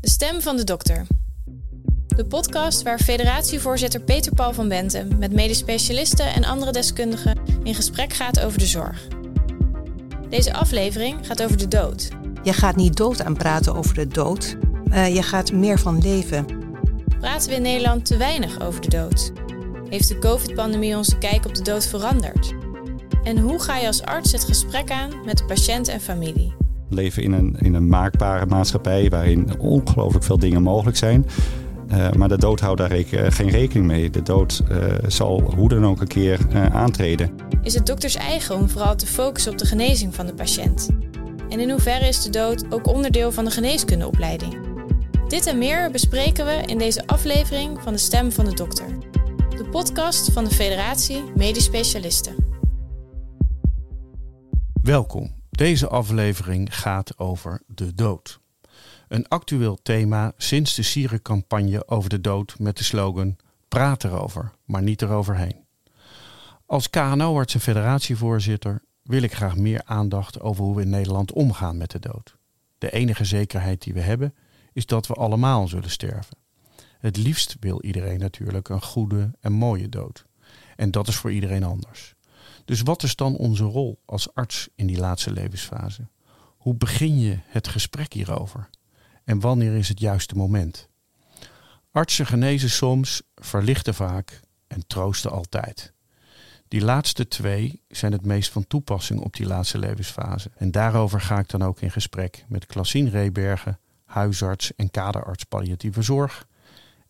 De stem van de dokter. De podcast waar federatievoorzitter Peter Paul van Bentem met medisch specialisten en andere deskundigen in gesprek gaat over de zorg. Deze aflevering gaat over de dood. Je gaat niet dood aan praten over de dood. Uh, je gaat meer van leven. Praten we in Nederland te weinig over de dood? Heeft de COVID-pandemie onze kijk op de dood veranderd? En hoe ga je als arts het gesprek aan met de patiënt en familie? We leven in een, in een maakbare maatschappij waarin ongelooflijk veel dingen mogelijk zijn. Uh, maar de dood houdt daar reken, geen rekening mee. De dood uh, zal hoe dan ook een keer uh, aantreden. Is het dokters eigen om vooral te focussen op de genezing van de patiënt? En in hoeverre is de dood ook onderdeel van de geneeskundeopleiding? Dit en meer bespreken we in deze aflevering van de Stem van de Dokter. De podcast van de Federatie Medisch Specialisten. Welkom. Deze aflevering gaat over de dood. Een actueel thema sinds de Sierencampagne over de dood met de slogan Praat erover, maar niet eroverheen. Als KNO-arts en federatievoorzitter wil ik graag meer aandacht over hoe we in Nederland omgaan met de dood. De enige zekerheid die we hebben is dat we allemaal zullen sterven. Het liefst wil iedereen natuurlijk een goede en mooie dood. En dat is voor iedereen anders. Dus wat is dan onze rol als arts in die laatste levensfase? Hoe begin je het gesprek hierover? En wanneer is het juiste moment? Artsen genezen soms, verlichten vaak en troosten altijd. Die laatste twee zijn het meest van toepassing op die laatste levensfase. En daarover ga ik dan ook in gesprek met Klassien Rebergen, huisarts en kaderarts palliatieve zorg,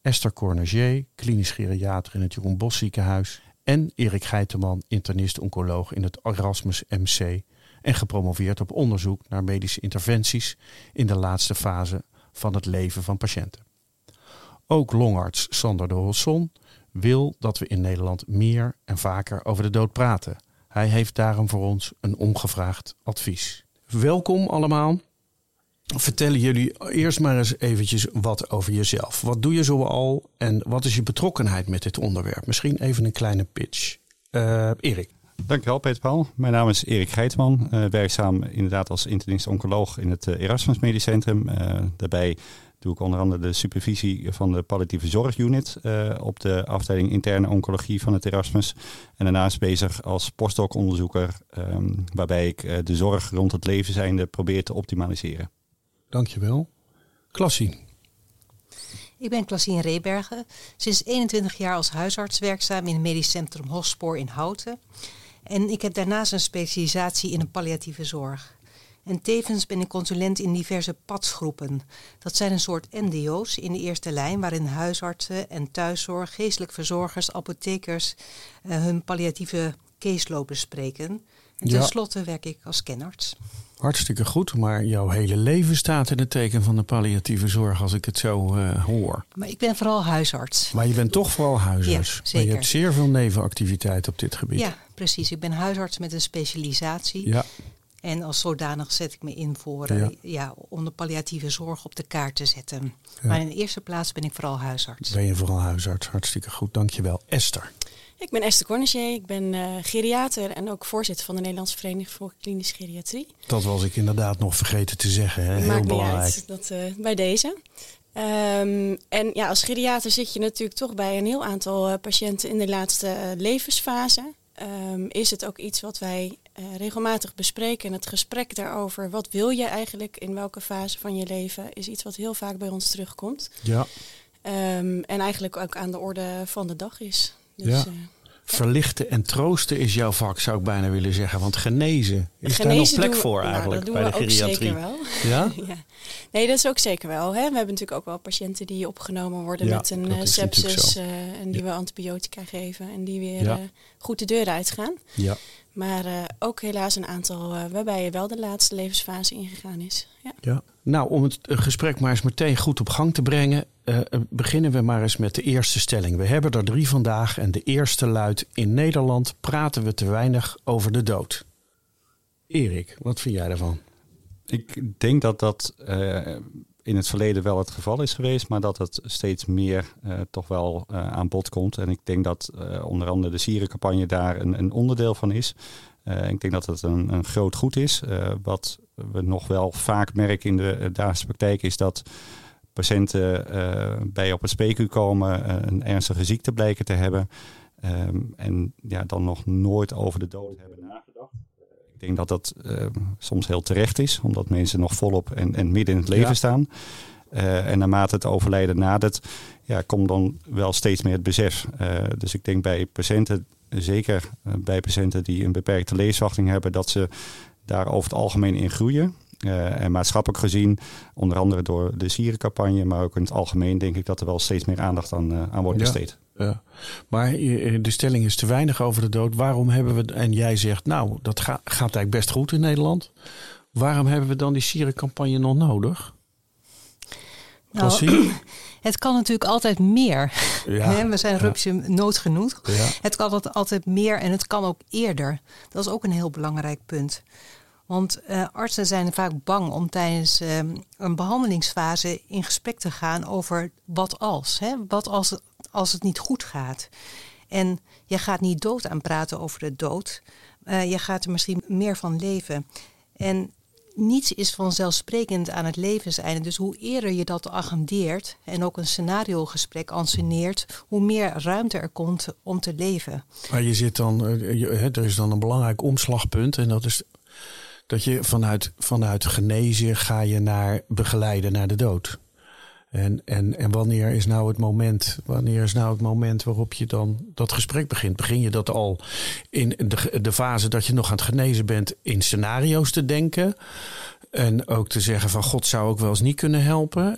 Esther Cornager, klinisch geriater in het Jeroen Bos ziekenhuis en Erik Geiteman, internist-oncoloog in het Erasmus MC en gepromoveerd op onderzoek naar medische interventies in de laatste fase van het leven van patiënten. Ook longarts Sander de Hosson wil dat we in Nederland meer en vaker over de dood praten. Hij heeft daarom voor ons een ongevraagd advies. Welkom allemaal. Vertellen jullie eerst maar eens eventjes wat over jezelf. Wat doe je zoal en wat is je betrokkenheid met dit onderwerp? Misschien even een kleine pitch. Uh, Erik. Dankjewel Peter Paul. Mijn naam is Erik Geitman, uh, werkzaam inderdaad als internist-oncoloog in het uh, Erasmus Medisch Centrum. daarbij doe ik onder andere de supervisie van de palliatieve zorgunit op de afdeling interne oncologie van het Erasmus. En daarnaast bezig als postdoc-onderzoeker, um, waarbij ik de zorg rond het leven zijnde probeer te optimaliseren. Dankjewel. Klassien. Ik ben Klassien Rebergen, sinds 21 jaar als huisarts werkzaam in het medisch centrum Hospoor in Houten. En ik heb daarnaast een specialisatie in de palliatieve zorg. En tevens ben ik consulent in diverse padsgroepen. Dat zijn een soort NDO's in de eerste lijn, waarin huisartsen en thuiszorg, geestelijk verzorgers, apothekers uh, hun palliatieve caseload bespreken. En tenslotte werk ik als kenarts. Hartstikke goed, maar jouw hele leven staat in het teken van de palliatieve zorg als ik het zo uh, hoor. Maar ik ben vooral huisarts. Maar je bent toch vooral huisarts. Ja, zeker. Maar je hebt zeer veel nevenactiviteit op dit gebied. Ja, precies. Ik ben huisarts met een specialisatie. Ja. En als zodanig zet ik me in voor ja. Ja om de palliatieve zorg op de kaart te zetten. Ja. Maar in de eerste plaats ben ik vooral huisarts. Ben je vooral huisarts? Hartstikke goed, dankjewel. Esther. Ik ben Esther Cornigier, ik ben uh, geriater en ook voorzitter van de Nederlandse Vereniging voor Klinische Geriatrie. Dat was ik inderdaad nog vergeten te zeggen, hè? heel Maakt belangrijk. Niet uit, dat, uh, bij deze. Um, en ja, als geriater zit je natuurlijk toch bij een heel aantal uh, patiënten in de laatste levensfase. Um, is het ook iets wat wij regelmatig bespreken. En het gesprek daarover, wat wil je eigenlijk in welke fase van je leven, is iets wat heel vaak bij ons terugkomt. Ja. Um, en eigenlijk ook aan de orde van de dag is. Dus, ja. Uh, Verlichten en troosten is jouw vak, zou ik bijna willen zeggen. Want genezen, is genezen daar nog plek we, voor nou, eigenlijk dat bij de doen we geriatrie? Ook zeker wel. Ja? ja? Nee, dat is ook zeker wel. Hè? We hebben natuurlijk ook wel patiënten die opgenomen worden ja, met een uh, sepsis. Uh, en die ja. we antibiotica geven. En die weer ja. uh, goed de deur uitgaan. Ja. Maar uh, ook helaas een aantal waarbij je wel de laatste levensfase ingegaan is. Ja. ja. Nou, om het gesprek maar eens meteen goed op gang te brengen, uh, beginnen we maar eens met de eerste stelling. We hebben er drie vandaag en de eerste luidt: In Nederland praten we te weinig over de dood. Erik, wat vind jij daarvan? Ik denk dat dat in het verleden wel het geval is geweest, maar dat het steeds meer uh, toch wel aan bod komt. En ik denk dat onder andere de sierencampagne daar een, een onderdeel van is. ik denk dat het een, een groot goed is. wat we nog wel vaak merken in de dagelijkse praktijk is dat patiënten bij op het spreekuur komen, een ernstige ziekte blijken te hebben. Ehm, en ja, dan nog nooit over de dood hebben nagedacht. Ik denk dat dat soms heel terecht is, omdat mensen nog volop en, en midden in het leven staan. en naarmate het overlijden nadert, ja, komt dan wel steeds meer het besef. dus ik denk bij patiënten zeker eh, bij patiënten die een beperkte levensverwachting hebben, dat ze daar over het algemeen in groeien. Uh, en maatschappelijk gezien, onder andere door de sierencampagne, maar ook in het algemeen, denk ik dat er wel steeds meer aandacht aan, uh, aan wordt besteed. Ja, Maar de stelling is te weinig over de dood. Waarom hebben we, en jij zegt, nou, dat gaat gaat eigenlijk best goed in Nederland. Waarom hebben we dan die sierencampagne nog nodig? Nou, het kan natuurlijk altijd meer. Ja, we zijn rupsje nood genoeg. Ja. Het kan altijd meer en het kan ook eerder. Dat is ook een heel belangrijk punt. Want uh, artsen zijn vaak bang om tijdens uh, een behandelingsfase in gesprek te gaan over wat als. Hè? Wat als het, als het niet goed gaat. En je gaat niet dood aan praten over de dood. Uh, je gaat er misschien meer van leven. En niets is vanzelfsprekend aan het levenseinde. Dus hoe eerder je dat agendeert en ook een scenariogesprek anceneert, hoe meer ruimte er komt om te leven. Maar je zit dan, eh, er is dan een belangrijk omslagpunt en dat is dat je vanuit, vanuit genezen ga je naar begeleiden naar de dood. En, en, en wanneer is nou het moment? Wanneer is nou het moment waarop je dan dat gesprek begint? Begin je dat al in de, de fase dat je nog aan het genezen bent in scenario's te denken? En ook te zeggen van God zou ook wel eens niet kunnen helpen.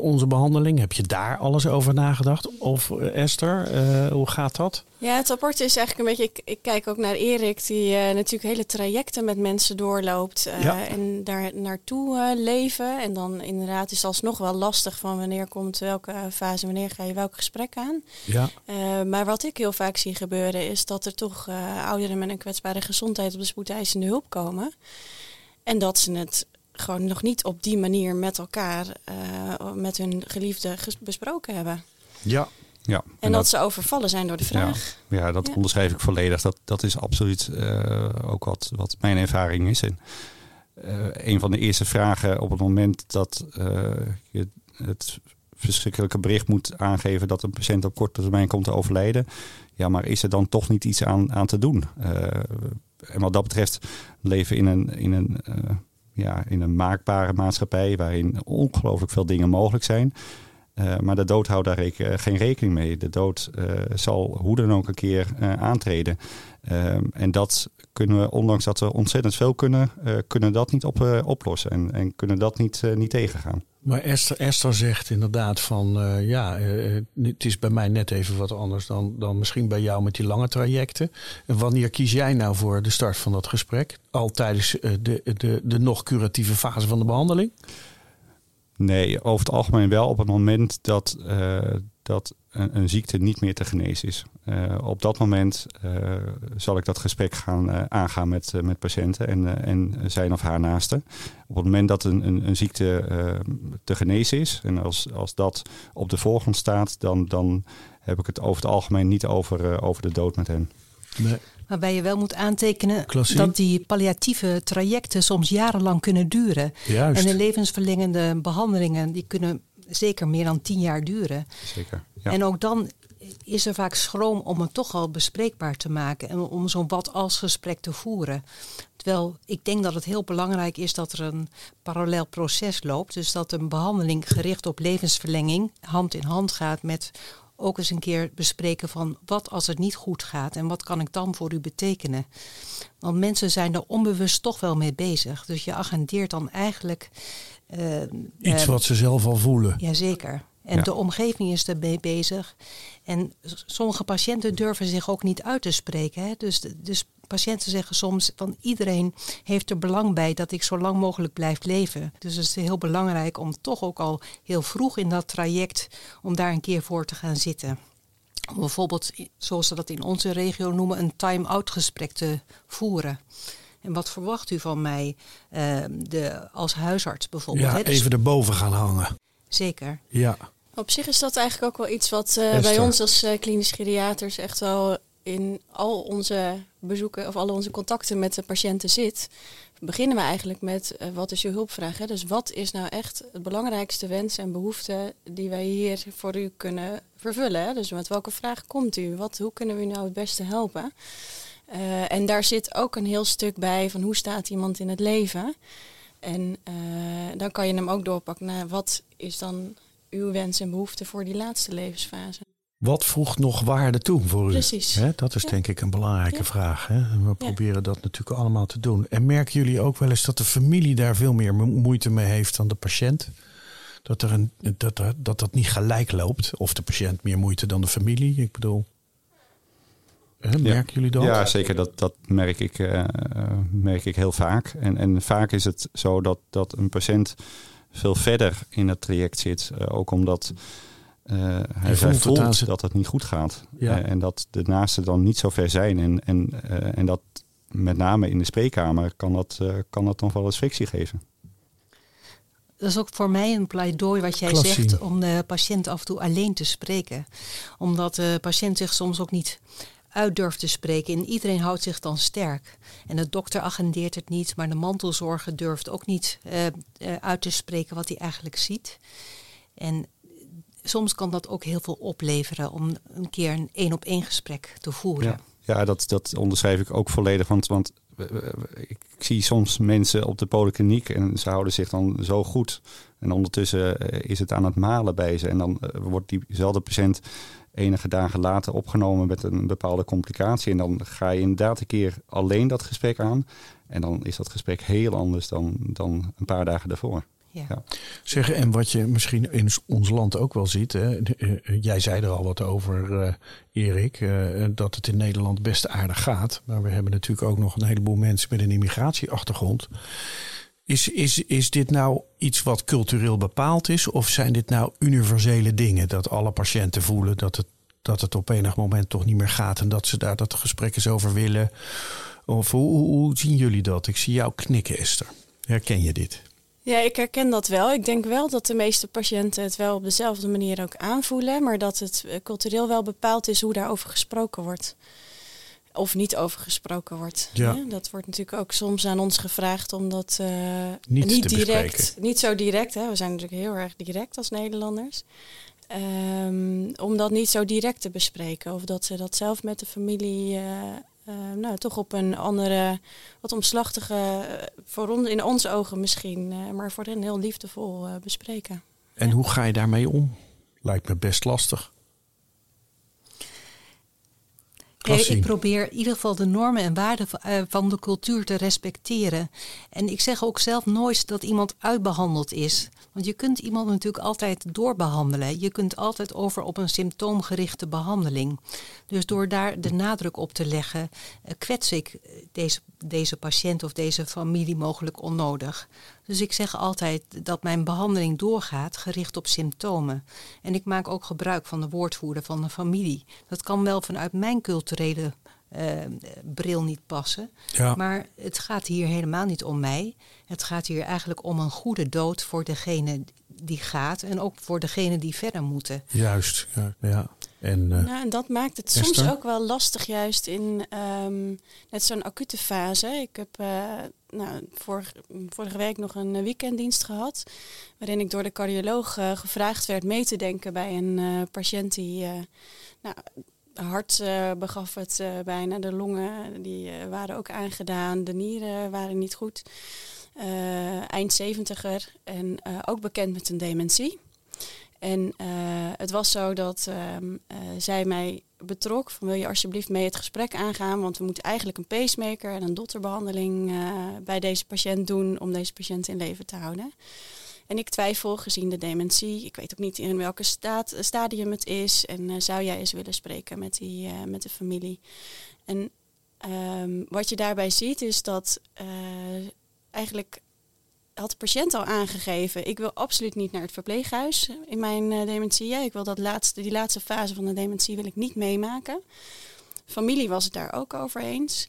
Onze behandeling, heb je daar alles over nagedacht? Of eh, Esther, uh, hoe gaat dat? Ja, het aparte is eigenlijk een beetje, ik, ik kijk ook naar Erik, die uh, natuurlijk hele trajecten met mensen doorloopt uh, en daar naartoe uh, leven. En dan inderdaad is het alsnog wel lastig van wanneer komt welke fase, wanneer ga je welk gesprek aan. Ja. maar wat ik heel vaak zie gebeuren is dat er toch ouderen met een kwetsbare gezondheid op de spoedeisende hulp komen. En dat ze het gewoon nog niet op die manier met elkaar, met hun geliefde besproken hebben. Ja, ja, en, en dat, ze overvallen zijn door de vraag. Ja, ja dat onderschrijf ik volledig. Dat, dat is absoluut uh, ook wat, wat mijn ervaring is. En uh, een van de eerste vragen op het moment dat uh, je het verschrikkelijke bericht moet aangeven dat een patiënt op korte termijn komt te overlijden. Ja, maar is er dan toch niet iets aan, aan te doen? en wat dat betreft leven in een, in een ja, in een maakbare maatschappij waarin ongelooflijk veel dingen mogelijk zijn. Uh, maar de dood houdt daar eh, geen rekening mee. De dood uh, zal hoe dan ook een keer aantreden. En dat kunnen we, ondanks dat we ontzettend veel kunnen, kunnen dat niet op, oplossen. En, en kunnen dat niet, niet tegengaan. Maar Esther, Esther zegt inderdaad van ja, het is bij mij net even wat anders dan, dan misschien bij jou met die lange trajecten. En wanneer kies jij nou voor de start van dat gesprek? Al tijdens de, de, de nog curatieve fase van de behandeling? Nee, over het algemeen wel op het moment dat, uh, dat een, ziekte niet meer te genezen is. Uh, op dat moment uh, zal ik dat gesprek gaan aangaan met, met patiënten en, en zijn of haar naasten. Op het moment dat een, een, een ziekte te genezen is en als, als dat op de voorgrond staat, dan, dan heb ik het over het algemeen niet over, over de dood met hen. Nee. Waarbij je wel moet aantekenen dat die palliatieve trajecten soms jarenlang kunnen duren. Juist. En de levensverlengende behandelingen die kunnen zeker meer dan tien jaar duren. Zeker. Ja. En ook dan is er vaak schroom om het toch al bespreekbaar te maken en om zo'n wat-als gesprek te voeren. Terwijl ik denk dat het heel belangrijk is dat er een parallel proces loopt. Dus dat een behandeling gericht op levensverlenging hand in hand gaat met ook eens een keer bespreken van wat als het niet goed gaat en wat kan ik dan voor u betekenen. Want mensen zijn er onbewust toch wel mee bezig. Dus je agendeert dan eigenlijk. Uh, Iets uh, wat ze zelf al voelen. Jazeker. En de omgeving is ermee bezig. En sommige patiënten durven zich ook niet uit te spreken. Hè? Dus, dus patiënten zeggen soms van iedereen heeft er belang bij dat ik zo lang mogelijk blijf leven. Dus het is heel belangrijk om toch ook al heel vroeg in dat traject om daar een keer voor te gaan zitten. Om bijvoorbeeld, zoals ze dat in onze regio noemen, een time-out gesprek te voeren. En wat verwacht u van mij uh, de, als huisarts bijvoorbeeld? Ja, dus even erboven gaan hangen. Zeker. Ja. Op zich is dat eigenlijk ook wel iets wat uh, bij ons als uh, klinisch geriaters echt wel in al onze bezoeken of al onze contacten met de patiënten zit, beginnen we eigenlijk met uh, wat is je hulpvraag? Hè? Dus wat is nou echt het belangrijkste wens en behoefte die wij hier voor u kunnen vervullen? Hè? Dus met welke vraag komt u? Wat, hoe kunnen we u nou het beste helpen? En daar zit ook een heel stuk bij van hoe staat iemand in het leven? En uh, dan kan je hem ook doorpakken naar wat is dan uw wens en behoefte voor die laatste levensfase. Wat voegt nog waarde toe voor u? Precies. dat is denk ik een belangrijke vraag. We proberen dat natuurlijk allemaal te doen. En merken jullie ook wel eens dat de familie daar veel meer moeite mee heeft dan de patiënt? Dat, er een, dat, er, dat dat niet gelijk loopt? Of de patiënt meer moeite dan de familie? Ik bedoel, hè, merken jullie dat? Ja, zeker. Dat, dat merk, ik, uh, merk ik heel vaak. En, en vaak is het zo dat, dat een patiënt veel verder in het traject zit. Uh, ook omdat uh, hij, voelt, voelt dat het niet goed gaat. Ja. Uh, en dat de naasten dan niet zo ver zijn. En, en, uh, en dat met name in de spreekkamer kan dat, kan dat dan wel eens frictie geven. Dat is ook voor mij een pleidooi wat jij Klassie. zegt om de patiënt af en toe alleen te spreken. Omdat de patiënt zich soms ook niet uit durft te spreken. En iedereen houdt zich dan sterk. En de dokter agendeert het niet, maar de mantelzorger durft ook niet uit te spreken wat hij eigenlijk ziet. En soms kan dat ook heel veel opleveren om een keer een één op één gesprek te voeren. Ja, dat, dat onderschrijf ik ook volledig. Want, want ik zie soms mensen op de polykliniek en ze houden zich dan zo goed. En ondertussen eh, is het aan het malen bij ze. En dan eh, wordt diezelfde patiënt enige dagen later opgenomen met een bepaalde complicatie. En dan ga je inderdaad een keer alleen dat gesprek aan. En dan is dat gesprek heel anders dan, dan een paar dagen daarvoor. Ja. Zeg, en wat je misschien in ons land ook wel ziet, hè, eh, eh, jij zei er al wat over, uh, Erik, uh, dat het in Nederland best aardig gaat. Maar we hebben natuurlijk ook nog een heleboel mensen met een immigratieachtergrond. Is, is, is dit nou iets wat cultureel bepaald is? Of zijn dit nou universele dingen? Dat alle patiënten voelen dat het, dat het op enig moment toch niet meer gaat en dat ze daar dat gesprek eens over willen? Of hoe, hoe, zien jullie dat? Ik zie jou knikken, Esther. Herken je dit? Ja, ik herken dat wel. Ik denk wel dat de meeste patiënten het wel op dezelfde manier ook aanvoelen, maar dat het eh, cultureel wel bepaald is hoe daarover gesproken wordt. Of niet over gesproken wordt. Ja. Dat wordt natuurlijk ook soms aan ons gevraagd, omdat uh, niet, niet direct, niet zo direct, hè. we zijn natuurlijk heel erg direct als Nederlanders. Um, om dat niet zo direct te bespreken. Of dat ze dat zelf met de familie uh, uh, nou, toch op een andere, wat omslachtige, voor ons, in onze ogen misschien, maar voor hen heel liefdevol bespreken. En ja. hoe ga je daarmee om? Lijkt me best lastig. Ik probeer in ieder geval de normen en waarden van de cultuur te respecteren. En ik zeg ook zelf nooit dat iemand uitbehandeld is. Want je kunt iemand natuurlijk altijd doorbehandelen. Je kunt altijd over op een symptoomgerichte behandeling. Dus door daar de nadruk op te leggen, kwets ik deze, deze patiënt of deze familie mogelijk onnodig. Dus ik zeg altijd dat mijn behandeling doorgaat gericht op symptomen. En ik maak ook gebruik van de woordvoerder van de familie. Dat kan wel vanuit mijn culturele uh, bril niet passen. Ja. Maar het gaat hier helemaal niet om mij. Het gaat hier eigenlijk om een goede dood voor degene die gaat en ook voor degene die verder moeten. Juist, ja. ja. En, uh, nou, en dat maakt het Esther? soms ook wel lastig, juist in um, net zo'n acute fase. Ik heb uh, nou, vorig, vorige week nog een weekenddienst gehad, waarin ik door de cardioloog uh, gevraagd werd mee te denken bij een patiënt die nou, hart begaf het bijna. De longen die, waren ook aangedaan. De nieren waren niet goed. eind zeventiger en ook bekend met een dementie. En het was zo dat ehm, zij mij betrok van wil je alsjeblieft mee het gesprek aangaan, want we moeten eigenlijk een pacemaker en een dotterbehandeling bij deze patiënt doen om deze patiënt in leven te houden. En ik twijfel gezien de dementie. Ik weet ook niet in welke staat, stadium het is. En uh, zou jij eens willen spreken met, die, uh, met de familie? En um, wat je daarbij ziet is dat eigenlijk had de patiënt al aangegeven, ik wil absoluut niet naar het verpleeghuis in mijn dementie. Ik wil dat laatste, die laatste fase van de dementie wil ik niet meemaken. Familie was het daar ook over eens.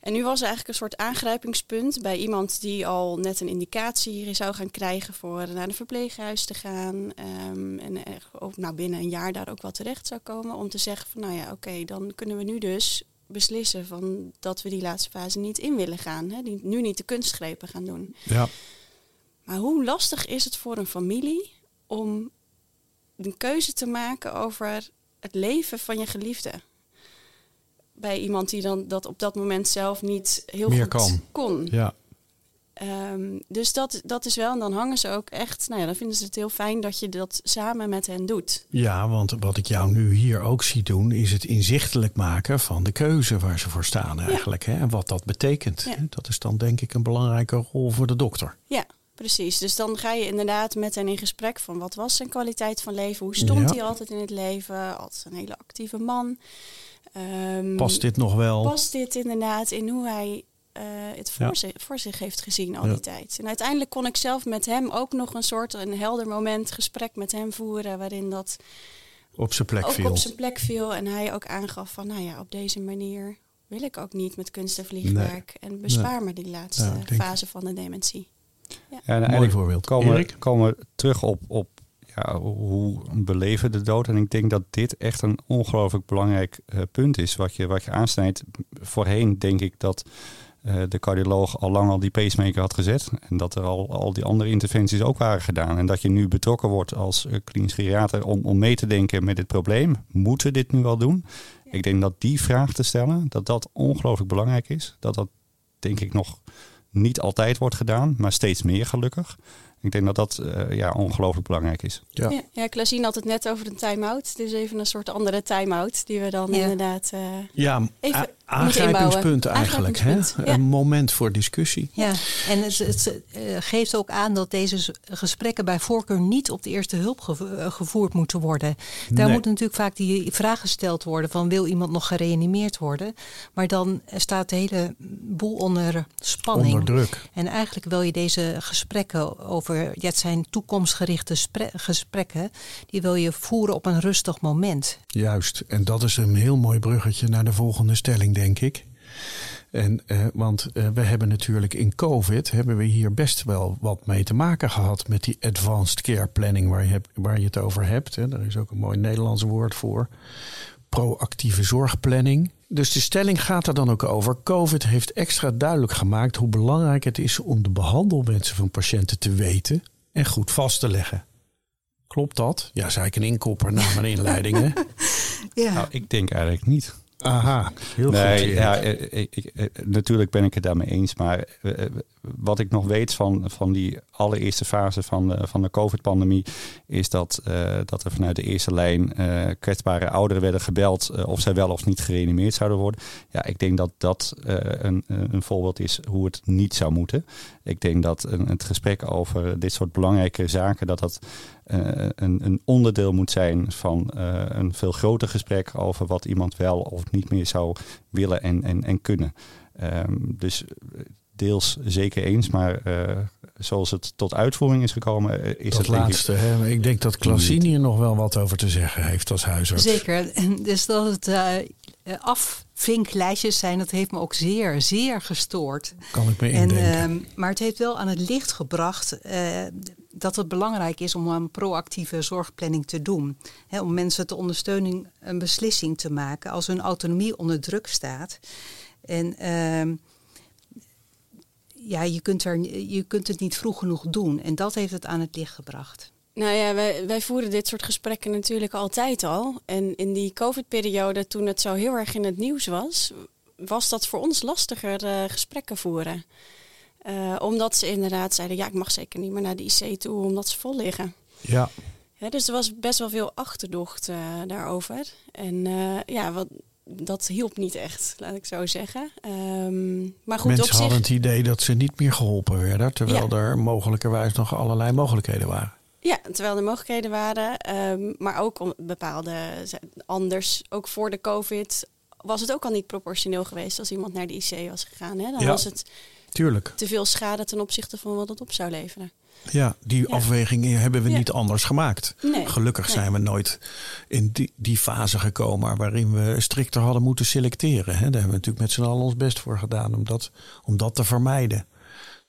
En nu was eigenlijk een soort aangrijpingspunt bij iemand die al net een indicatie zou gaan krijgen voor naar een verpleeghuis te gaan. ehm, en ook nou, binnen een jaar daar ook wel terecht zou komen. Om te zeggen van nou ja, oké, dan kunnen we nu dus beslissen van dat we die laatste fase niet in willen gaan. Hè? Die, nu niet de kunstgrepen gaan doen. Ja. Maar hoe lastig is het voor een familie om een keuze te maken over het leven van je geliefde? Bij iemand die dan dat op dat moment zelf niet heel Meer goed kan. kon. ja. Ehm, dus dat, dat is wel, en dan hangen ze ook echt, nou ja, dan vinden ze het heel fijn dat je dat samen met hen doet. Ja, want wat ik jou nu hier ook zie doen, is het inzichtelijk maken van de keuze waar ze voor staan eigenlijk. Hè? En wat dat betekent. Ja. Dat is dan denk ik een belangrijke rol voor de dokter. Ja, precies. Dus dan ga je inderdaad met hen in gesprek van wat was zijn kwaliteit van leven, hoe stond Ja. hij altijd in het leven, als een hele actieve man. Ehm, Past dit nog wel? past dit inderdaad in hoe hij eh, het voor, Ja. zich, voor zich heeft gezien al Ja. die tijd. En uiteindelijk kon ik zelf met hem ook nog een soort een helder moment gesprek met hem voeren, waarin dat Op zijn plek ook viel. op zijn plek viel en hij ook aangaf van, nou ja, op deze manier wil ik ook niet met kunst en vliegwerk en bespaar me die laatste Ja, fase van de dementie. Ja, en Mooi eigenlijk voorbeeld. komen, Erik? komen we terug op, op ja, hoe beleven de dood. En ik denk dat dit echt een ongelooflijk belangrijk eh, punt is wat je, wat je aansnijdt. Voorheen denk ik dat de cardioloog al lang al die pacemaker had gezet. En dat er al, al die andere interventies ook waren gedaan. En dat je nu betrokken wordt als uh, klinisch geriater om, om mee te denken met dit probleem. Moeten we dit nu al doen? Ik denk dat die vraag te stellen, dat dat ongelooflijk belangrijk is. Dat dat denk ik nog niet altijd wordt gedaan, maar steeds meer gelukkig. Ik denk dat dat uh, ja, ongelooflijk belangrijk is. Ja. Ja, ja had het net over een time-out. Dus even een soort andere time-out die we dan ja. inderdaad uh, ja, even aangrijpingspunt eigenlijk. Aangrijpingspunt, hè? Een moment voor discussie. Ja, en het, het uh, geeft ook aan dat deze gesprekken bij voorkeur niet op de eerste hulp gevo gevoerd moeten worden. Daar nee. moeten natuurlijk vaak die vraag gesteld worden van wil iemand nog gereanimeerd worden? Maar dan staat de hele boel onder spanning. Onder druk. En eigenlijk wil je deze gesprekken over, ja, het zijn toekomstgerichte gesprekken, die wil je voeren op een rustig moment. Juist, en dat is een heel mooi bruggetje naar de volgende stelling, denk ik. En, uh, want uh, we hebben natuurlijk in COVID hebben we hier best wel wat mee te maken gehad met die advanced care planning waar je, hebt, waar je het over hebt. Hè. Daar is ook een mooi Nederlands woord voor. Proactieve zorgplanning. Dus de stelling gaat er dan ook over. COVID heeft extra duidelijk gemaakt hoe belangrijk het is om de behandelwensen van patiënten te weten en goed vast te leggen. Klopt dat? Ja, zei ik een inkopper na mijn inleiding. Hè? ja. Nou, ik denk eigenlijk niet. Aha, heel nee, goed. Ja, ik, ik, natuurlijk ben ik het daarmee eens. Maar wat ik nog weet van, van die allereerste fase van de, van de COVID-pandemie... is dat, uh, dat er vanuit de eerste lijn uh, kwetsbare ouderen werden gebeld... Uh, of zij wel of niet gereanimeerd zouden worden. Ja, ik denk dat dat een, een voorbeeld is hoe het niet zou moeten. Ik denk dat een, het gesprek over dit soort belangrijke zaken... dat dat een, een onderdeel moet zijn van een veel groter gesprek... over wat iemand wel of niet meer zou willen en, en, en kunnen. Um, dus deels zeker eens, maar uh, zoals het tot uitvoering is gekomen, uh, is dat het laatste. Denk ik, hè? ik denk dat Klasien hier nog wel wat over te zeggen heeft als huisarts. Zeker. Dus dat het uh, afvinklijstjes zijn, dat heeft me ook zeer, zeer gestoord. Kan ik me en, indenken. maar het heeft wel aan het licht gebracht dat het belangrijk is om een proactieve zorgplanning te doen. Om mensen te ondersteunen een beslissing te maken als hun autonomie onder druk staat. En uh, ja, je kunt, er, je kunt het niet vroeg genoeg doen. En dat heeft het aan het licht gebracht. Nou ja, wij, wij voeren dit soort gesprekken natuurlijk altijd al. En in die COVID-periode, toen het zo heel erg in het nieuws was, was dat voor ons lastiger uh, gesprekken voeren. Uh, omdat ze inderdaad zeiden, ja, ik mag zeker niet meer naar de IC toe, omdat ze vol liggen. Ja. dus er was best wel veel achterdocht uh, daarover. En ja, wat, dat hielp niet echt, laat ik zo zeggen. Um, maar goed, Mensen op zich... hadden het idee dat ze niet meer geholpen werden, terwijl ja. er mogelijkerwijs nog allerlei mogelijkheden waren. Ja, terwijl er mogelijkheden waren, um, maar ook om bepaalde anders, ook voor de COVID was het ook al niet proportioneel geweest als iemand naar de IC was gegaan. Hè? Dan ja. was het Tuurlijk. te veel schade ten opzichte van wat het op zou leveren. Ja, die Ja. afwegingen hebben we Ja. niet anders gemaakt. Nee. Gelukkig Nee. zijn we nooit in die, die fase gekomen waarin we strikter hadden moeten selecteren. Hè. Daar hebben we natuurlijk met z'n allen ons best voor gedaan om dat, om dat te vermijden.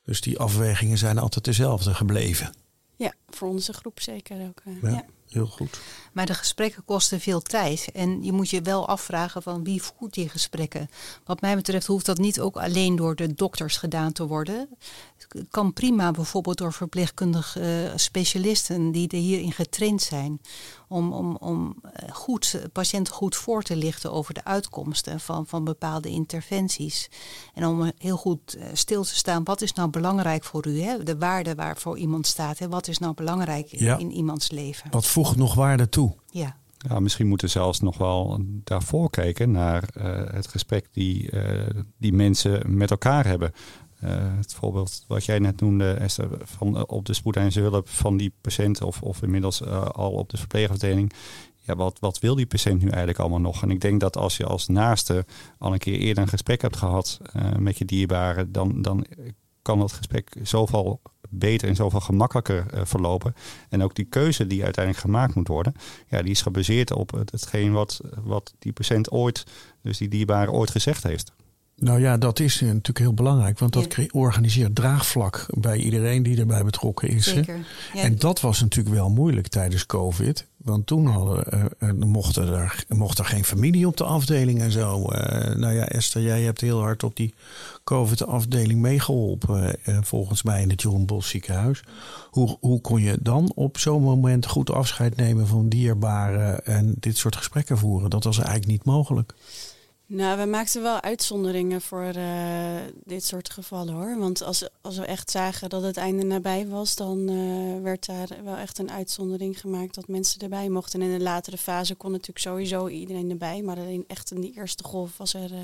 Dus die afwegingen zijn altijd dezelfde gebleven. Ja, voor onze groep zeker ook. eh, Ja. ja. Heel goed. Maar de gesprekken kosten veel tijd. En je moet je wel afvragen van wie voert die gesprekken. Wat mij betreft hoeft dat niet ook alleen door de dokters gedaan te worden. Het kan prima bijvoorbeeld door verpleegkundige eh, specialisten die er hierin getraind zijn. Om, om, om eh, goed, patiënten goed voor te lichten over de uitkomsten van, van bepaalde interventies. En om heel goed eh, stil te staan, wat is nou belangrijk voor u? Hè? De waarde waarvoor iemand staat. Hè? Wat is nou belangrijk in, Ja. in iemands leven? Wat voegt nog waarde toe? Ja. Ja, misschien moeten we zelfs nog wel daarvoor kijken naar eh, het gesprek die, eh, die mensen met elkaar hebben. Eh, het voorbeeld wat jij net noemde, Esther, van, op de spoedeisende hulp van die patiënt of, of inmiddels eh, al op de verpleegafdeling. Ja, wat, wat wil die patiënt nu eigenlijk allemaal nog? En ik denk dat als je als naaste al een keer eerder een gesprek hebt gehad eh, met je dierbare, dan, dan kan dat gesprek zoveel beter en zoveel gemakkelijker eh, verlopen. En ook die keuze die uiteindelijk gemaakt moet worden, ja, die is gebaseerd op het, hetgeen wat, wat die patiënt ooit, dus die dierbare ooit gezegd heeft. Nou ja, dat is eh, natuurlijk heel belangrijk. Want dat Ja. organiseert draagvlak bij iedereen die erbij betrokken is. Zeker. Ja, En dat was natuurlijk wel moeilijk tijdens COVID. Want toen hadden, eh, eh, mochten er, mocht er geen familie op de afdeling en zo. Eh, nou ja, Esther, jij hebt heel hard op die COVID-afdeling meegeholpen. eh, volgens mij in het Jeroen Bos ziekenhuis. Hoe, hoe kon je dan op zo'n moment goed afscheid nemen van dierbaren en dit soort gesprekken voeren? Dat was eigenlijk niet mogelijk. Nou, we maakten wel uitzonderingen voor eh, dit soort gevallen hoor. Want als, als we echt zagen dat het einde nabij was, dan eh, werd daar wel echt een uitzondering gemaakt dat mensen erbij mochten. En in de latere fase kon natuurlijk sowieso iedereen erbij. Maar alleen echt in die eerste golf was er eh,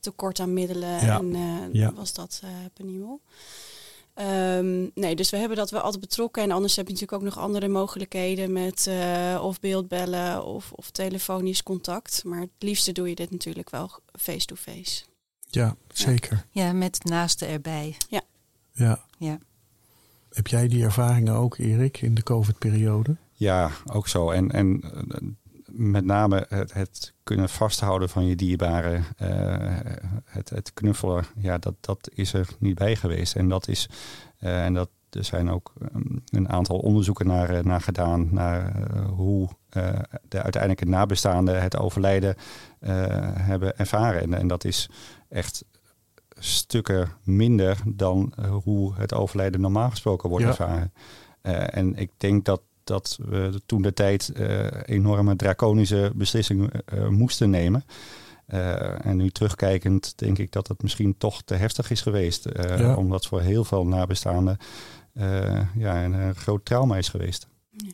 tekort aan middelen Ja. en Ja. was dat penibel. Ehm, nee, dus we hebben dat wel altijd betrokken. En anders heb je natuurlijk ook nog andere mogelijkheden met eh, of beeldbellen of, of telefonisch contact. Maar het liefste doe je dit natuurlijk wel face-to-face. Ja, zeker. ja, met naasten erbij. Ja. Ja. Heb jij die ervaringen ook, Erik, in de COVID-periode? Ja, ook zo. En, en eh, met name het, het kunnen vasthouden van je dierbaren, eh, het, het knuffelen, ja, dat, dat is er niet bij geweest. En dat is, eh, en dat, er zijn ook um, een aantal onderzoeken naar, eh, naar gedaan, naar uh, hoe de uiteindelijke nabestaanden het overlijden hebben ervaren. En, en dat is echt stukken minder dan hoe het overlijden normaal gesproken wordt Ja. ervaren. En ik denk dat, dat we toen de tijd uh, enorme draconische beslissingen uh, moesten nemen. Uh, en nu terugkijkend denk ik dat het misschien toch te heftig is geweest. Ja. Omdat voor heel veel nabestaanden ja, een, een groot trauma is geweest.